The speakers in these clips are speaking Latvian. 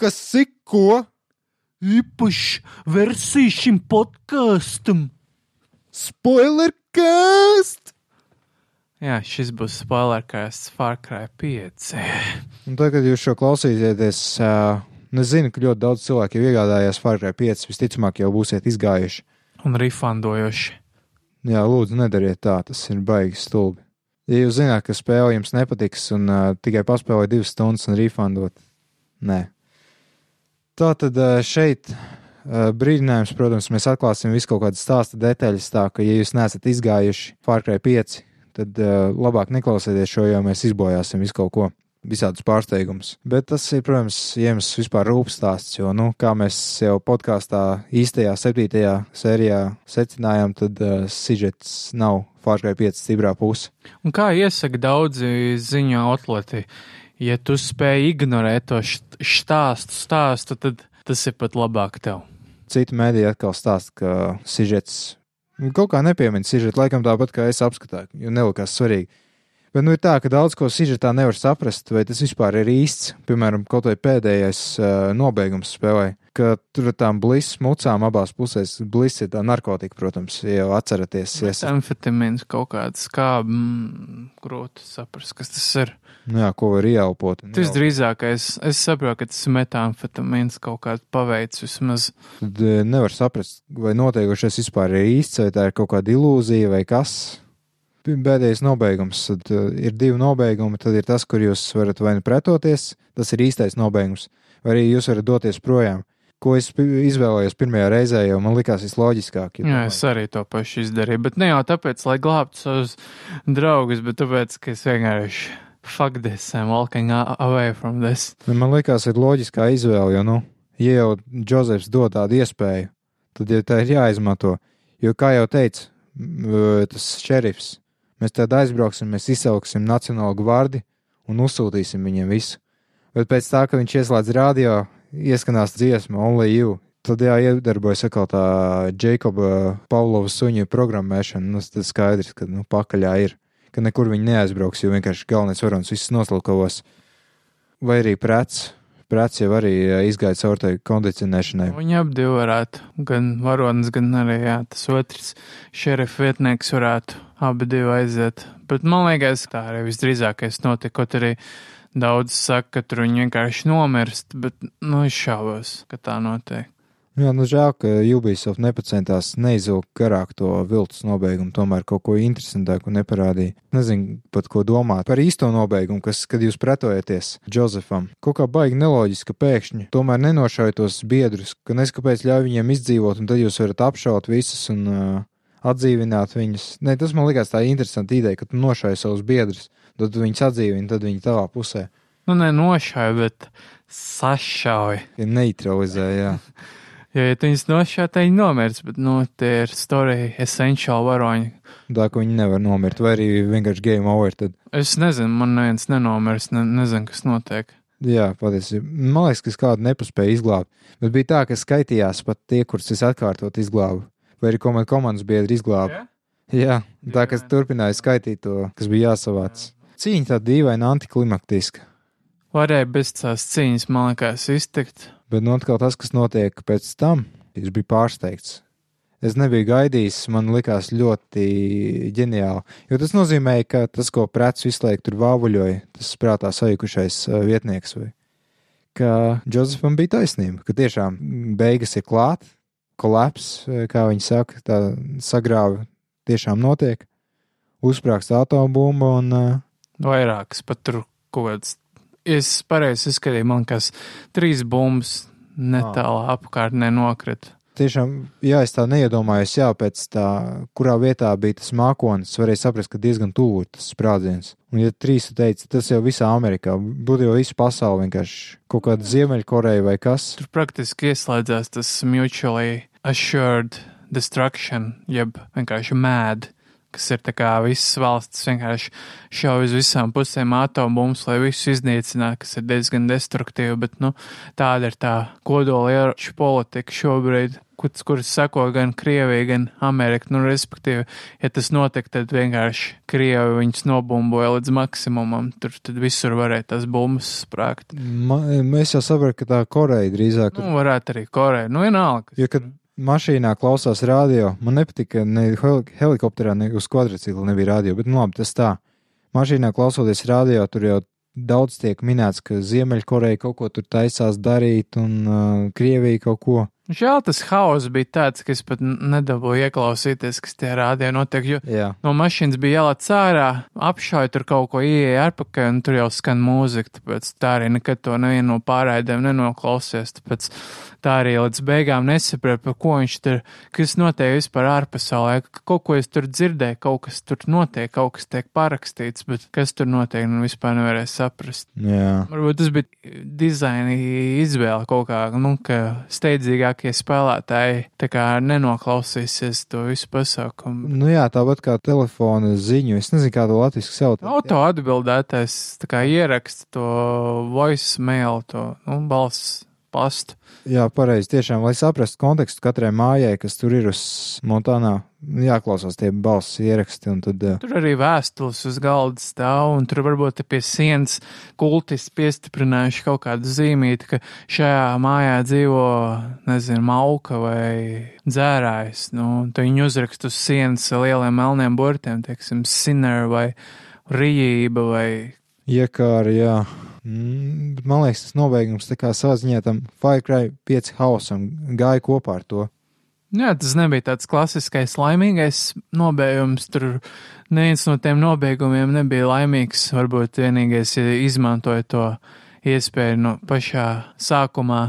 kas siko? Īpaši versija šim podkāstam. Spoiler cast! Jā, šis būs spoilerkāsts Far Cry 5. Un tagad, kad jūs šo klausīsieties, uh, nezinu, ka ļoti daudz cilvēku jau iegādājās Far Cry 5, visticamāk jau būsiet izgājuši. Un rifandojoši. Jā, lūdzu, nedariet tā, tas ir baigi stulbi. Ja jūs zināt, ka spēle jums nepatiks un uh, tikai paspēlēt divas stundas un refundot, nē. Tā tad šeit brīdinājums, protams, mēs atklāsim visu kaut kādas stāsta detaļas, tā ka, ja jūs neesat izgājuši Cry 5, tad labāk neklausieties šo, jo mēs izbojāsim visu kaut ko, visādus pārsteigumus. Bet tas ir, protams, iemesls vispār rūpstāsts, jo, nu, kā mēs jau podkāstā īstajā septītajā sērijā secinājām, tad uh, sižets nav Cry 5 stiprā puse. Un kā iesaka daudzi ziņu atleti, ja tu spēj ignorēt to stāstu, stāstu, tad tas ir pat labāk tev. Citi mēdīji atkal stāsta, ka sižets kaut kā nepiemina sižetu, laikam tāpat kā es apskatā, jo nelikās svarīgi. Bet nu ir tā, ka daudz ko sižetā nevar saprast, vai tas vispār ir īsts. Piemēram, kaut vai pēdējais uh, nobeigums spēlē, ka tur ar tām blīzes mucām abās pusēs. Blīzes ir tā narkotika, protams, ja jau atceraties. Es, Amfetamīns kaut kāds, kā mm, grūti saprast, kas tas ir. nu, jā, ko var ieelpot. Tas ieelpot. drīzākais, es saprotu, ka tas ir metamfetamīns kaut kāds paveids vismaz. Tad nevar saprast, vai noteikušais vispār ir īsts, vai tā ir kaut kāda ilūzija vai kas. Bēdējais nobeigums, tad uh, ir divi nobeigumi. Tad ir tas, kur jūs varat vai nu pretoties, tas ir īstais nobeigums, vai arī jūs varat doties projām. Ko es izvēlējos pirmajā reizē, jo man likās visloģiskāk. jo Jā, es arī to pašu izdarīju, bet ne jau tāpēc, lai glābtu savus draugus, bet tāpēc, ka es vienkārši fuck this, I'm walking away from this. Man liekas, ir loģiskā izvēle, jo, nu, ja jau Džozefs dod tādu iespēju, tad jau tā ir jāizmanto. Jo, kā jau teica m, tas šerifs, mēs tad aizbrauksim, mēs izsauksim Nacionālo gvardi un uzsūtīsim viņiem visu. Bet pēc tā, ka viņš ieslēdz radio, ieskanās dziesma Only You. Tad jā, iedarbojas atkal tā Jakoba Pavlova suņu programmēšana. Nu, tas skaidrs, ka nu, pakaļā ir, ka nekur viņi neaizbrauks, jo vienkārši galvenais varonis viss noslūkavos. Vai arī prets. Prets jau arī ā, izgāja caur tai kondicionēšanai. Viņi abi divi varētu, gan varonis, gan arī jā, tas otrs šerif vietnieks varētu abi divi aiziet. Bet man liekas, tā arī visdrīzākais notika, kaut arī daudz saka, ka tur viņi vienkārši nomirst, bet, nu, es šaubos, ka tā notiek. Jā, nu žēl, ka Ubisoft nepacentās neizvilkt garāk to viltus nobeigumu, tomēr kaut ko interesantāku neparādīja. Nezinu pat, ko domāt par īsto nobeigumu, kas, kad jūs pretojaties Džozefam. Kaut kā baigi neloģiski, pēkšņi tomēr nenošauj tos biedrus, ka neskapēc ļauj viņiem izdzīvot, un tad jūs varat apšaut visus un uh, atdzīvināt viņus. Nē, tas man likās tā interesanta ideja, ka tu nošauj savus biedrus, tad viņus atdzīvini, tad viņi tavā pusē. Nu, ne nošauj, bet sašauj. Ja neutralizē, jā. Jo, ja tu viņus nošauj, tad viņi nomirs, bet, nu, tie ir story essential varoņi. Tā, ka viņi nevar nomirt, vai arī vienkārši game over. Tad, Es nezinu, man neviens nenomirs, ne, nezinu, kas notiek. jā, patiesībā. Man liekas, ka es kādu nepaspēju izglābt. Bet bija tā, ka skaitījās pat tie, kurus es atkārtot izglābu. Vai arī ko man komandas biedri izglāba. Jā, tā kā es turpināju skaitīt to, kas bija jāsavāc. Cīņa tā dīvaina, antiklimaktiska. Varēja bez tās cīņas, man liekas, iztikt. Bet nu atkal tas, kas notiek pēc tam, es biju pārsteigts. Es nebiju gaidījis, man likās ļoti ģeniāli. Jo tas nozīmē, ka tas, ko prets visu laiku tur vāvuļoja, tas prātā sajukušais vietnieks, vai ka Džozefam bija taisnība, ka tiešām beigas ir klāt, kolaps, kā viņi saka, tā sagrāva tiešām notiek, uzsprāgst atombumba un uh, Vairākas pat tur kaut kāds. Es pareizi izskatīju, man liekas, trīs bumbas netālā apkārtnē nokrita. Tiešām, jā, es tā neiedomājos, jā, pēc tā, kurā vietā bija tas mākonis, varēja saprast, ka diezgan tuvu tas sprādziens. Un, ja trīs tu teici, tas jau visā Amerikā, būtu jau visa pasaule vienkārši kaut kāda Ziemeļkoreja vai kas. Tur praktiski ieslēdzās tas mutually assured destruction, jeb vienkārši mēd, kas ir tā kā visas valsts vienkārši šauj uz visām pusēm atombums, lai visu iznīcinātu, kas ir diezgan destruktīvi, bet, nu, tāda ir tā kodola ieroču politika šobrīd. kuras, kuras sako gan Krievija, gan Amerika. Nu, respektīvi, ja tas notika, tad vienkārši Krievi viņus nobumboja līdz maksimumam. Tur tad visur varēja tās bumbas sprākt. Mēs jau saprotam, ka tā Koreja drīzāk. Nu, varētu arī Koreja. Nu, vienalga. Jo, kad mašīnā klausās radio, man nepatika ne helikopterā, ne uz kvadrcikla nebija radio, bet nu labi, tas tā. Mašīnā klausoties radio, tur jau daudz tiek minēts, ka Ziemeļkoreja kaut ko tur taisās darīt un uh, Krievija kaut ko. Žēl tas hauss bija tāds, ka es pat nedabūju ieklausīties, kas tie rādīja notiek, jo Jā. no mašīnas bija jālāc ārā, apšauja tur kaut ko ieeja ārpakaļ, un tur jau skan mūzika, tāpēc tā arī nekad to nevienu no pārraidēm nenoklausies, tāpēc tā arī līdz beigām nesapratu, par ko viņš tur, kas notiek vispār ārpasaulē. Kaut ko es tur dzirdēju, kaut kas tur notiek, kaut kas tiek parakstīts, bet kas tur notiek, nu vispār nevarēju saprast. Jā. Varbūt tas bija dizaina izvēle kaut kā, nu, ka steidzīgākie spēlētāji nenoklausīsies to visu pasākumu. Nu jā, tāpat kā telefona ziņu, es nezinu, kā to latviski sauc. Auto atbildētais tā kā ieraksta to voicemail, to, nu, balss pastu. Jā, pareizi. Tiešām, lai saprastu kontekstu katrai mājai, kas tur ir uz Montānā, jāklausās tie balss ieraksti. Tad, uh... Tur arī vēstules uz galda stāv, un tur varbūt pie sienas kultis piestiprinājuši kaut kādu zīmīti, ka šajā mājā dzīvo, nezinu, mauka vai dzērājs. Nu, tad viņi uzrakst uz sienas lieliem melniem burtiem, teiksim, sinner vai rījība vai. Iekāra, jā. Mm, man liekas, tas nobeigums tā kā saziņā tam Fire Cry 5 hausam gāja kopā ar to. Jā, tas nebija tāds klasiskais laimīgais nobeigums. Tur neviens no tiem nobeigumiem nebija laimīgs. Varbūt vienīgais, ja izmantoja to iespēju no pašā sākumā.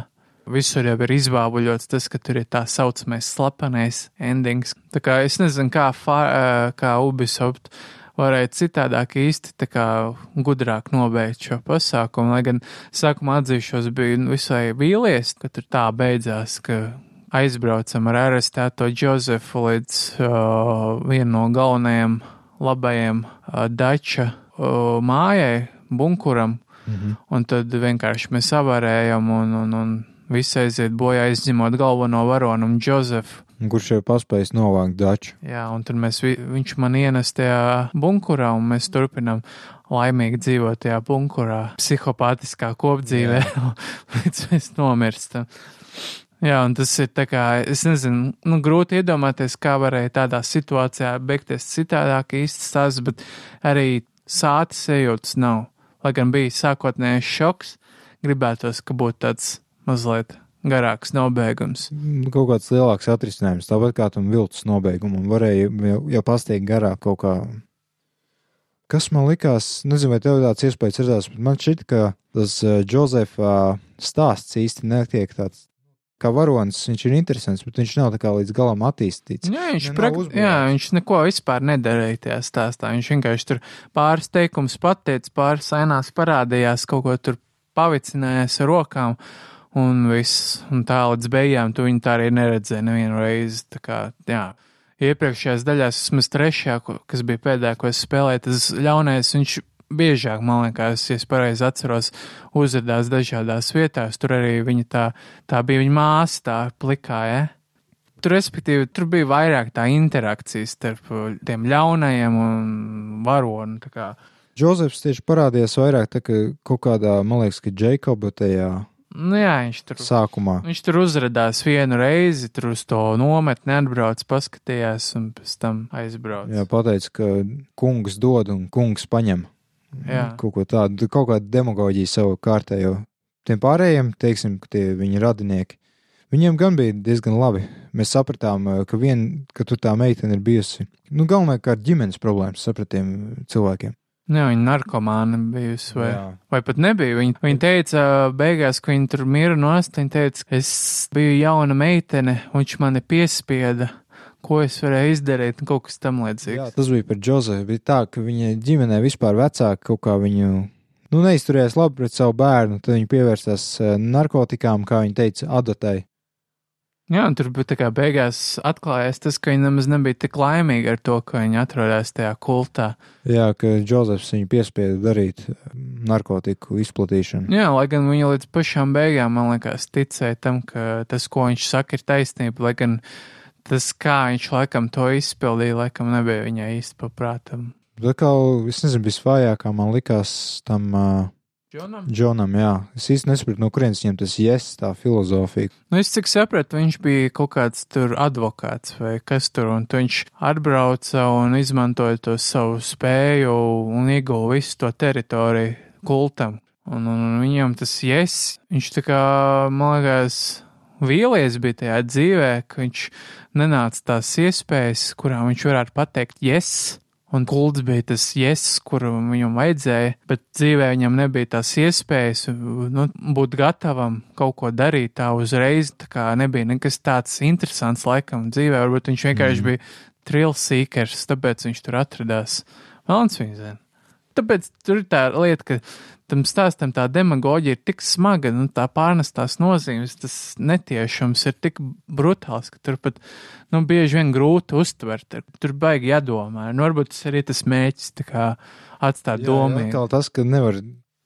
Visur jau ir izvābuļots tas, ka tur ir tā saucamais slepenais endings. Tā kā es nezinu, kā, far, kā Ubisoft varēja citādāk īsti tā kā gudrāk nobeigt šo pasākumu, lai gan sākumā atzīšos biju visai vīlies, ka tur tā beidzās, ka aizbraucam ar arestēto Džozefu līdz uh, vienu no galvenajiem labajiem uh, dača uh, mājai, bunkuram, -hmm. un tad vienkārši mēs avarējam un, un, un visi aiziet bojā izņemot galveno varonu un Džozefu. Kurš jau paspējis novākt daču. Jā, un tad mēs, viņš man ienes tajā bunkurā, un mēs turpinām laimīgi dzīvot tajā bunkurā, psihopātiskā kopdzīvē, līdz mēs nomirstam. Jā, un tas ir tā kā, es nezinu, nu, grūti iedomāties, kā varēja tādā situācijā beigties citādāk īsti stāsts, bet arī sāti sajūtas nav. Lai gan bija sākotnējais šoks, gribētos, ka būtu tāds mazliet garāks nobeigums. Kaut kāds lielāks atrisinājums, tāpat kā tam viltus nobeigumam, varēja jau, jau pasteigt garāk kaut kā. Kas man likās, nezinu, vai tev tāds iespējas radās, bet man šķiet, ka tas uh, Džozefa stāsts īsti netiek tāds. Kā varonis, viņš ir interesants, bet viņš nav tā kā līdz galam attīstīts. Jā, viņš, prak... jā, viņš neko vispār nedarīja tajā stāstā. Viņš vienkārši tur pāris teikums pateica, pāris ainās parādījās, kaut ko tur pavicinājās ar rokām. Uh, un viss, un tā līdz beigām tu viņu tā arī neredzēji nevienu reizi. Kā, jā. Iepriekšējās daļās, vismaz trešajā, kas bija pēdējā, ko es spēlēju, tas ļaunais, viņš biežāk, man liekas, ja es pareizi atceros, uzvedās dažādās vietās. Tur arī viņa tā, tā bija viņa māsa, tā plikā, ja? Tur, respektīvi, tur bija vairāk tā interakcijas starp tiem ļaunajiem un varonu. Džozefs tieši parādījās vairāk tā, ka kaut kādā, man liekas, ka Džekoba tajā Nu, jā, viņš tur sākumā. Viņš tur uzrādījās vienu reizi, tur uz to nometni atbrauc, paskatījās un pēc tam aizbrauc. Jā, pateica, ka kungs dod un kungs paņem. Jā. Kaut ko tādu, kaut kādu demagoģiju savu kārtējo. Tiem pārējiem, teiksim, tie viņa radinieki, viņiem gan bija diezgan labi. Mēs sapratām, ka, vien, ka tur tā meitene ir bijusi, nu, galvenais kā ģimenes problēmas sapratiem cilvēkiem. Jā, viņa narkomāna bijusi, vai, Jā. vai pat nebija. Viņa, viņa teica, beigās, ka viņa tur mira nost, viņa teica, es biju jauna meitene, un viņš mani piespieda, ko es varēju izdarīt, un kaut kas tam līdzīgs. Jā, tas bija par Džozefu. Bija tā, ka viņa ģimenē vispār vecāki kaut kā viņu. Nu, neizturējās labi pret savu bērnu, tad viņi pievērsās narkotikām, kā viņa teica, adatei. Jā, un tur bija beigās atklājās tas, ka viņi nemaz nebija tik laimīgi ar to, ka viņi atrodas tajā kultā. Jā, ka Džozefs viņu piespieda darīt narkotiku izplatīšanu. Jā, lai gan viņa līdz pašām beigām, man liekas, ticēja tam, ka tas, ko viņš saka, ir taisnība, lai gan tas, kā viņš laikam to izpildīja, laikam nebija viņai īsti paprātam. Tā kā, es nezinu, visvājākā man likās tam uh, Džonam? Džonam, jā. Es īsti nesapratu, no kurienes viņam tas yes, tā filozofija. Nu, es cik sapratu, viņš bija kaut kāds tur advokāts vai kas tur, un tu viņš atbrauca un izmantoja to savu spēju un ieguva visu to teritoriju kultam. Un, un, un viņam tas yes, viņš tā kā, man liekas, vīlies bija tajā dzīvē, ka viņš nenāca tās iespējas, kurām viņš varētu pateikt yes, un kults bija tas jēzus, kuru viņam vajadzēja, bet dzīvē viņam nebija tās iespējas nu, būt gatavam kaut ko darīt tā uzreiz, tā kā nebija nekas tāds interesants laikam dzīvē, varbūt viņš vienkārši mm. bija trilsīkers, tāpēc viņš tur atradās. Valns viņa zina. Tāpēc tur ir tā lieta, ka tam stāstam tā demagoģija ir tik smaga, nu, tā pārnestās nozīmes, tas netiešums ir tik brutāls, ka tur pat, nu, bieži vien grūti uztvert, tur baigi jādomā. Nu, varbūt tas arī tas mēķis, tā kā atstāt domu. Jā, tas, ka nevar,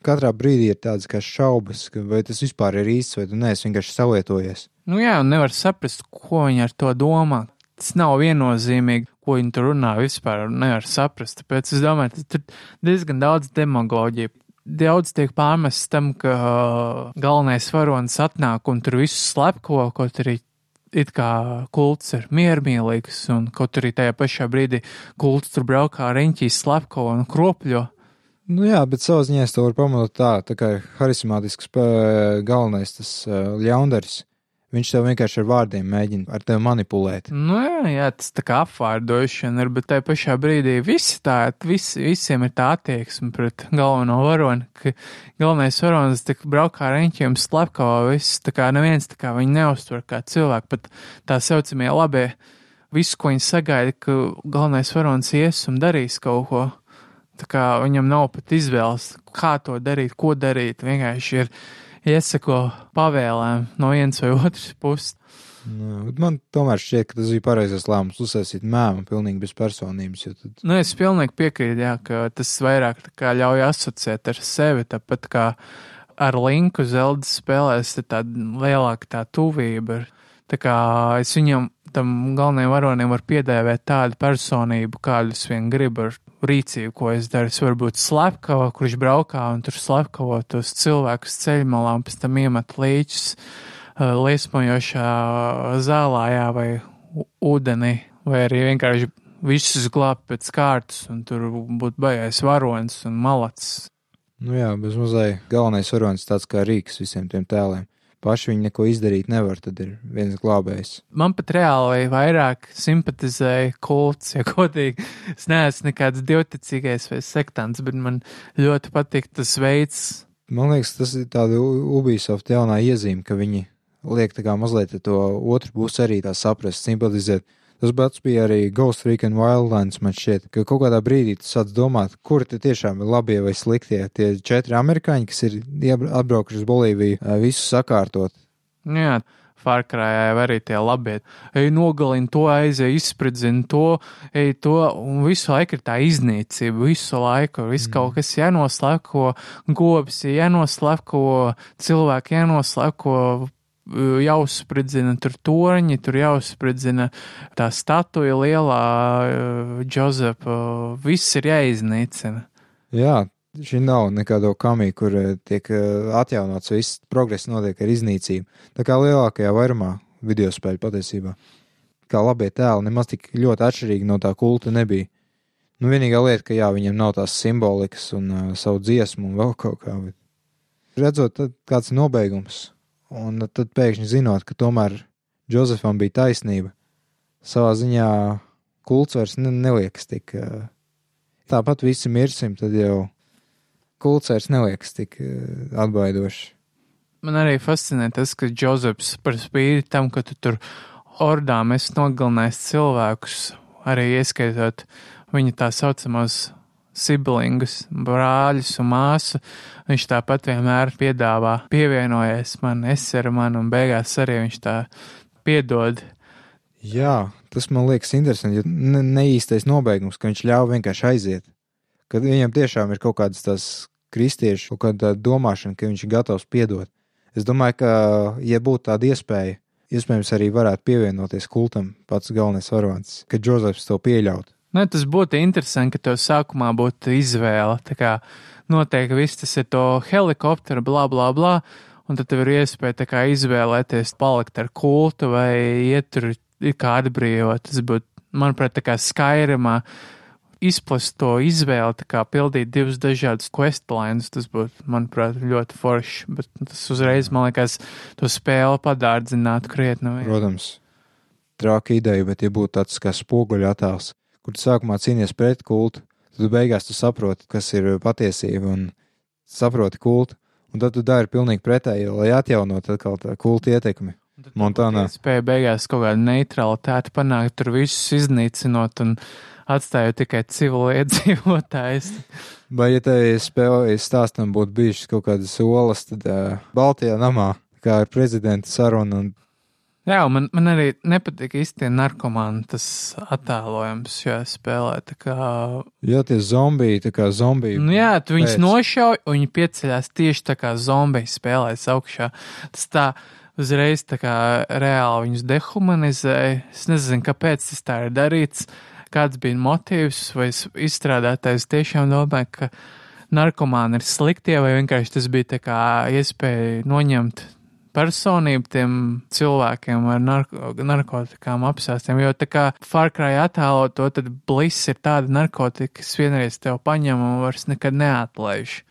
katrā brīdī ir tādas kā šaubas, ka vai tas vispār ir īsts, vai tu neesi vienkārši savietojies. Nu jā, un nevar saprast, ko viņi ar to domā. Tas nav viennozīmīgi, ko viņi tur runā vispār, nevar saprast. Tāpēc es domāju, tas ir diezgan daudz demagoģija daudz tiek pārmests tam, ka uh, galvenais varonis atnāk un tur visu slepko, kaut arī it kā kults ir miermīlīgs, un kaut arī tajā pašā brīdī kults tur braukā riņķīs slepko un kropļo. Nu jā, bet savā ziņā es to varu pamanot tā, tā kā harizmātisks galvenais tas uh, ļaundaris. Viņš tev vienkārši ar vārdiem mēģina ar tevi manipulēt. Nu, jā, jā, tas tā kā apvārdošana ir, bet tajā pašā brīdī visi tā, visi, visiem ir tā attieksme pret galveno varoni, ka galvenais varonis tik braukā ar eņķiem slepkavā, viss tā kā neviens tā kā viņi neuztver kā cilvēku, pat tā saucamie labie, visu, ko viņi sagaida, ka galvenais varonis ies un darīs kaut ko. Tā kā viņam nav pat izvēles, kā to darīt, ko darīt, vienkārši ir iesako pavēlēm no vienas vai otras puses. Nu, man tomēr šķiet, ka tas bija pareizais lēmums uzsākt mēmu pilnīgi bez personības. Tad... Nu, es pilnīgi piekrītu, jā, ka tas vairāk ļauj asociēt ar sevi, tāpat kā ar linku Zelda spēlēs, ir tāda lielāka tā tuvība. Tā kā es viņam, tam galvenajam varonim, varu piedēvēt tādu personību, kādu es vien gribu ar rīcību, ko es daru. Es varu būt slepkava, kurš braukā un tur slepkavo tos cilvēkus ceļmalā un pēc tam iemet līķus uh, liesmojošā zālājā vai ūdenī, vai arī vienkārši visus glābt pēc kārtas un tur būt baigais varonis un malats. Nu jā, bez mazai galvenais varonis tāds kā rīks visiem tiem tēliem paši viņi neko izdarīt nevar, tad ir viens glābējs. Man pat reāli vairāk simpatizēja kults, ja godīgi. Es neesmu nekāds divticīgais vai sektants, bet man ļoti patīk tas veids. Man liekas, tas ir tāda Ubisoft jaunā iezīme, ka viņi liek tā kā mazliet to otru pusi arī tā saprast, simpatizēt. Tas pats bija arī Ghost Recon Wildlands, man šķiet, ka kaut kādā brīdī tu sāc domāt, kur te tiešām ir labie vai sliktie. Tie četri amerikāņi, kas ir atbraukuši uz Bolīviju, visu sakārtot. Nu jā. Fārkrājā jau arī tie labie. Ej, nogalini to, aizej, izspridzini to, ej, to, un visu laiku ir tā iznīcība, visu laiku, viss mm. kaut kas jānoslēko, gobs jānoslēko, cilvēki jānoslēko, jāuzspridzina tur torņi, tur jāuzspridzina tā statuja lielā Džozepa, viss ir jāiznīcina. Jā, šī nav nekāda kamija, kur tiek atjaunots viss, progress notiek ar iznīcību. Tā kā lielākajā vairumā video spēļu patiesībā. Kā labie tēli nemaz tik ļoti atšķirīgi no tā kulta nebija. Nu, vienīgā lieta, ka jā, viņiem nav tās simbolikas un uh, savu dziesmu un vēl kaut kā. Bet... Redzot, kāds ir nobeigums, Un tad pēkšņi zinot, ka tomēr Džozefam bija taisnība, savā ziņā kults vairs ne, neliekas tik. Tāpat visi mirsim, tad jau kults vairs neliekas tik atbaidošs. Man arī fascinē tas, ka Džozefs par spīti tam, ka tu tur ordām esi nogalinājis cilvēkus, arī ieskaitot viņa tā saucamos sibilingus, brāļus un māsu. Viņš tāpat vienmēr piedāvā, pievienojies man, es ar mani, un beigās arī viņš tā piedod. Jā, tas man liekas interesanti, jo ne, neīstais nobeigums, ka viņš ļauj vienkārši aiziet. Kad viņam tiešām ir kaut kādas tās kristiešu, kaut kāda domāšana, ka viņš ir gatavs piedot. Es domāju, ka, ja būtu tāda iespēja, iespējams arī varētu pievienoties kultam pats galvenais varonis, ka Džozefs to pieļaut. Nu, tas būtu interesanti, ka tev sākumā būtu izvēle. Tā kā noteikti viss tas ir to helikopteru, bla, bla, bla. Un tad tev ir iespēja kā izvēlēties palikt ar kultu vai iet tur kā atbrīvot. Tas būtu, manuprāt, tā kā skairimā izplast to izvēli, kā pildīt divus dažādus questlines. Tas būtu, manuprāt, ļoti forši. Bet tas uzreiz, man liekas, to spēli padārdzinātu krietni. Protams, trāka ideja, bet ja būtu tāds kā spoguļu attēls, kur tu sākumā cīnies pret kultu, tad beigās tu saproti, kas ir patiesība un saproti kultu. Un tad tu dari pilnīgi pretēji, lai atjaunotu atkal tā kulta ietekmi. Montānā. Spēja beigās kaut kādu neutralitāti panākt, tur visus iznīcinot un atstājot tikai civiliedzīvotājus. Vai, ja te spēlē stāstam būtu bijušas kaut kādas olas, tad uh, Baltijā namā, kā ar prezidenta sarunu un Jā, man, man arī nepatīk īsti narkomāni tas attēlojums šajā spēlē. Tā kā... Jā, tie zombiji, tā kā zombiji. Nu, jā, tu viņus nošauj, un viņi pieceļās tieši tā kā zombiji spēlēs augšā. Tas tā uzreiz tā kā reāli viņus dehumanizēja. Es nezinu, kāpēc tas tā ir darīts, kāds bija motīvs, vai izstrādātājs tiešām domāja, ka narkomāni ir sliktie, vai vienkārši tas bija tā kā iespēja noņemt personību tiem cilvēkiem ar narko, narkotikām apsāstiem. Jo tā kā Farkrai attēlo to, tad bliss ir tāda narkotika, kas vienreiz tev paņem un vairs nekad neatlaiž.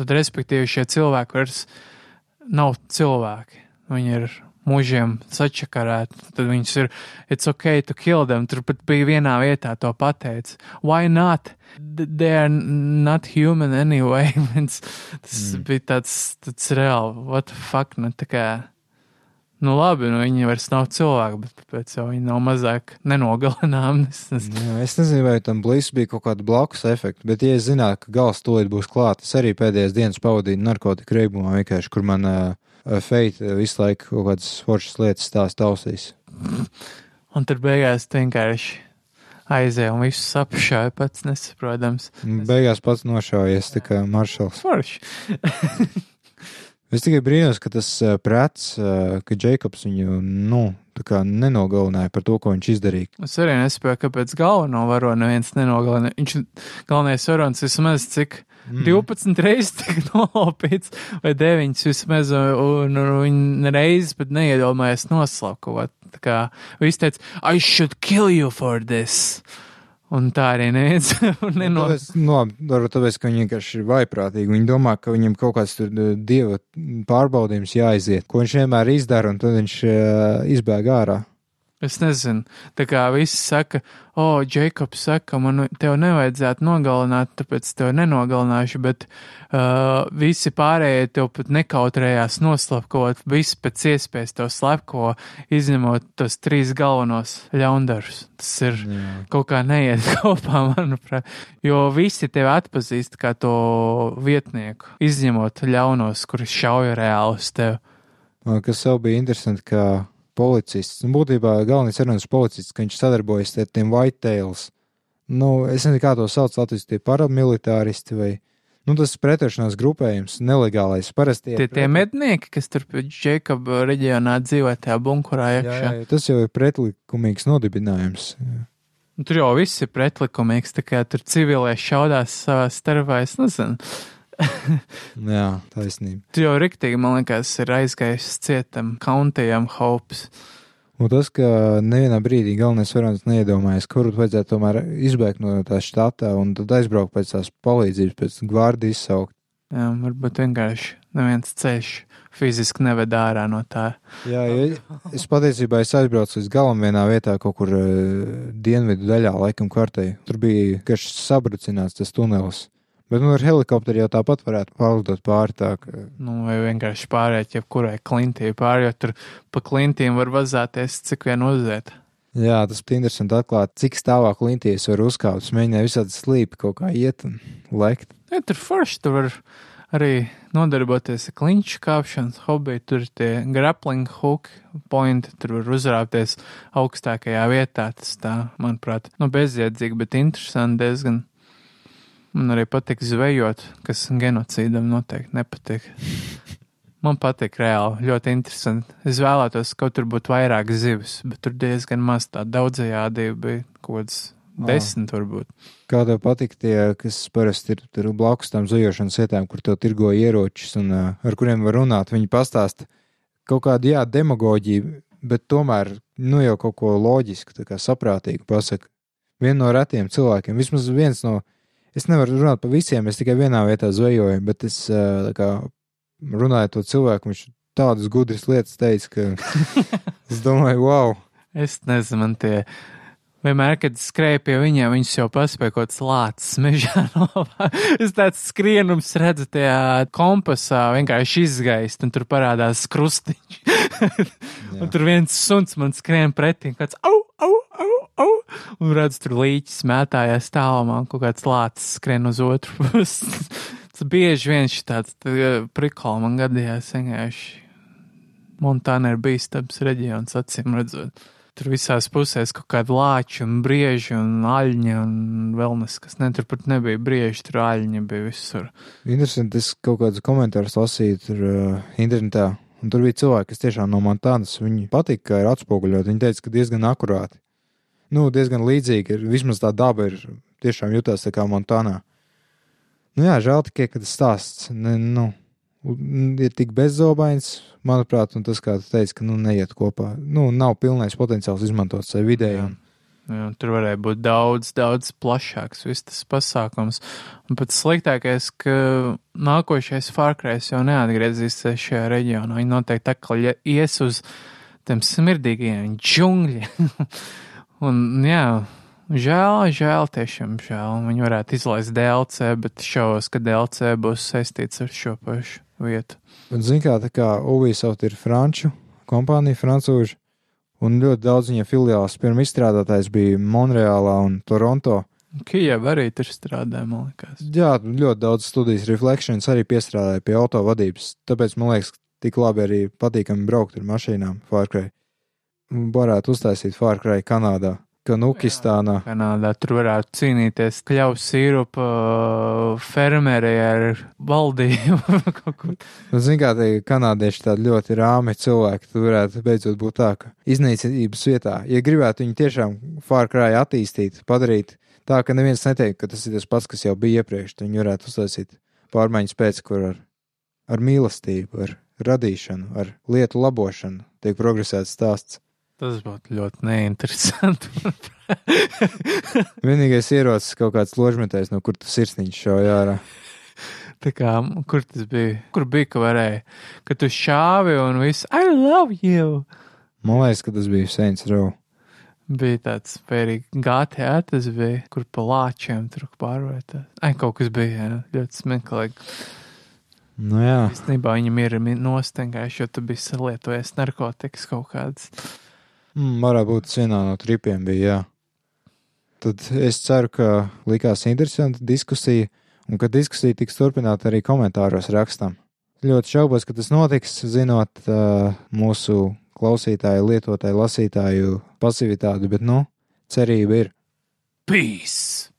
Tad, respektīvi, šie cilvēki vairs nav cilvēki. Viņi ir mūžiem sačakarēti, tad viņus ir, it's ok to kill them. Tur pat bija vienā vietā to pateicis. Why not? They are not human anyway. tas mm. bija tāds, tāds reāli, what the fuck, nu tā kā. Nu, labi, nu viņi vairs nav cilvēki, bet pēc tam viņi nav mazāk nenogalināmi. Es, es nezinu, vai tam blīzs bija kaut kāda blakus efekta, bet, ja es zinātu, ka gals tūlīt būs klāts, es arī pēdējās dienas pavadīju narkotiku reibumā, vienkārši, kur man uh, feita visu laiku kaut kādas foršas lietas stāst ausīs. Un tur beigās vienkārši aizēja un visu apšāva pats nesaprotams. Beigās pats nošaujies, tā kā maršals. Forši. es tikai brīnos, ka tas prets, ka Džekobs viņu, nu, tā kā nenogalināja par to, ko viņš izdarīja. Es arī nespēju, kāpēc galveno varoni neviens nenogalināja. Viņš galvenais varonis vismaz cik Mm. 12 reizes tika nolaupīts, vai 9 vismaz, un, un viņi reizes pat neiedomājās noslapkot. Tā kā viss teica, I should kill you for this. Un tā arī neviens neno... Tāpēc, no, varbūt tāpēc, ka viņi vienkārši ir vaiprātīgi. Viņi domā, ka viņam kaut kāds tur dieva pārbaudījums jāaiziet, ko viņš vienmēr izdara, un tad viņš uh, izbēg ārā. Es nezinu, tā kā visi saka, o, oh, Jēkabs saka, man tev nevajadzētu nogalināt, tāpēc tev nenogalināšu, bet uh, visi pārējie tev pat nekautrējās noslapkot, visi pēc iespējas to slepko, izņemot tos trīs galvenos ļaundarus. Tas ir Jā. kaut kā neiet kopā, manuprāt, jo visi tevi atpazīst kā to vietnieku, izņemot ļaunos, kuri šauja reāli uz tevi. Kas vēl bija interesanti, ka policists. Un būtībā galvenais sarunas policists, ka viņš sadarbojas ar tiem whitetails. Nu, es nezinu, kā to sauc Latvijas tie paramilitāristi vai. Nu, tas pretošanās grupējums, nelegālais. Parasti tie, tie mednieki, kas tur pie Džekaba reģionā dzīvo tajā bunkurā iekšā. Jā, jā, tas jau ir pretlikumīgs nodibinājums. Jā. Nu, tur jau viss ir pretlikumīgs, tā kā tur civilie šaudās savā starpā, es nezinu. Jā, taisnība. Tu jau riktīgi, man liekas, ir aizgājis cietam Countijam Hopes. Un tas, ka nevienā brīdī galvenais varonis neiedomājas, kuru vajadzētu tomēr izbēgt no tā štata un tad aizbraukt pēc tās palīdzības, pēc gvārdi izsaukt. Jā, varbūt vienkārši neviens ceļš fiziski neved ārā no tā. Jā, ja es patiesībā es aizbraucu līdz galam vienā vietā, kaut kur uh, dienvidu daļā, laikam kvartei. Tur bija garš sabrucināts tas tunelis. Bet nu, ar helikopteru jau tāpat varētu pārlidot pāri tā. Ka... Nu, vai vienkārši pārēt jebkurai klintī pāri, jo tur pa klintīm var vazāties cik vien uzzēt. Jā, tas ir interesanti atklāt, cik stāvā klintīs var uzkāpt. Es mēģināju visādi slīpi kaut kā iet un lekt. Ja, tur forši tur var arī nodarboties ar kliņšu kāpšanas hobiju. Tur ir tie grappling hook pointi, tur var uzrāpties augstākajā vietā. Tas tā, manuprāt, nu bezjēdzīgi, bet interesanti diezgan. Man arī patīk zvejot, kas genocīdam noteikti nepatīk. Man patīk reāli, ļoti interesanti. Es vēlētos, ka tur būtu vairāk zivis, bet tur diezgan maz tā daudzajādība bija kaut kāds Desmit, varbūt. Kā tev patīk tie, kas parasti ir, ir blakus tam zvejošanas vietām, kur tev tirgo ieročus un ar kuriem var runāt? Viņi pastāsta kaut kādu, jā, demagoģiju, bet tomēr, nu jau kaut ko loģisku, tā kā saprātīgu pasaka. Viena no retiem cilvēkiem, vismaz viens no, es nevaru runāt par visiem, es tikai vienā vietā zvejoju, bet es, kā, runāju to cilvēku, viņš tādas gudras lietas teica, ka es domāju, wow! Es nezinu, man tie Vienmēr, kad skrēju pie viņiem, viņas jau kāds lācis mežā es tāds skrienums redzu tajā kompasā, vienkārši izgaist, un tur parādās krustiņš. un tur viens suns man skrien pretī, kāds au, au, au, un redz tur līķis mētājās tālumā, kaut kāds lācis skrien uz otru pusi. Tas bieži viens tāds prikols man gadījās vienkārši. Montāna ir bīstams reģions, acīm redzot. Tur visās pusēs kaut kāda lāča un brieži un aļņa un vēl neskas. Ne, tur pat nebija brieži, tur aļņa bija visur. Interesanti, es kaut kādus komentārus lasīju tur uh, internetā. Un tur bija cilvēki, kas tiešām no Montānas. Viņi patika, ka ir atspoguļot. Viņi teica, ka diezgan akurāti. Nu, diezgan līdzīgi ir. Vismaz tā daba ir tiešām jutās tā kā Montānā. Nu jā, žēl tikai, ka tas stāsts. Ne, nu, ir tik bezzobains, manuprāt, un tas, kā tu teici, ka nu, neiet kopā. Nu, nav pilnais potenciāls izmantot sev vidēji. Un... Jā, tur varēja būt daudz, daudz plašāks viss tas pasākums. Un pats sliktākais, ka nākošais Fārkrēs jau neatgriezīsies šajā reģionā. Viņi noteikti atkal ies uz tiem smirdīgajiem džungļiem. un jā, žēl, žēl, tiešām žēl. Viņi varētu izlaist DLC, bet šaubos, ka DLC būs saistīts ar šo pašu vietu. Bet, zin kā, tā kā Ubisoft ir franču kompānija, francūži, un ļoti daudz viņa filiāls pirms izstrādātājs bija Monreālā un Toronto. Kijava arī tur strādāja, man liekas. Jā, ļoti daudz studijas Reflections arī piestrādāja pie auto vadības, tāpēc man liekas, tik labi arī patīkami braukt ar mašīnām Fārkrai. Varētu uztaisīt Fārkrai Kanādā. Kanukistānā. Kanādā tur varētu cīnīties kļavas sīrupa fermerē ar valdību. nu, Ziniet, kā tie kanādieši tādi ļoti rāmi cilvēki, tur varētu beidzot būt tā, ka iznīcības vietā, ja gribētu viņu tiešām fārkrāju attīstīt, padarīt tā, ka neviens neteikt, ka tas ir tas pats, kas jau bija iepriekš, tad viņi varētu uztaisīt pārmaiņas pēc, kur ar, ar mīlestību, ar radīšanu, ar lietu labošanu tiek progresēts stāsts. Tas būtu ļoti neinteresanti. Vienīgais ierocis kaut kāds ložmetējs, no kur tas sirsniņš šauja ārā. Tā kā, kur tas bija? Kur bija, ka varēja? Ka tu šāvi un viss, I love you! Man liekas, ka tas bija Saints Row. Bija tāds pērīgi GTA, tas bija, kur pa lāčiem tur pārvērtās. Ai, kaut kas bija, jā, ļoti smieklīgi. Nu jā. Īstenībā viņam ir nostengājuši, jo tu biji salietojies narkotikas kaut kādas. Mm, varētu būt vienā no tripiem bija, jā. Tad es ceru, ka likās interesanta diskusija, un ka diskusija tiks turpināta arī komentāros rakstam. Ļoti šaubos, ka tas notiks, zinot uh, mūsu klausītāju, lietotāju, lasītāju pasivitāti, bet, nu, cerība ir. Peace!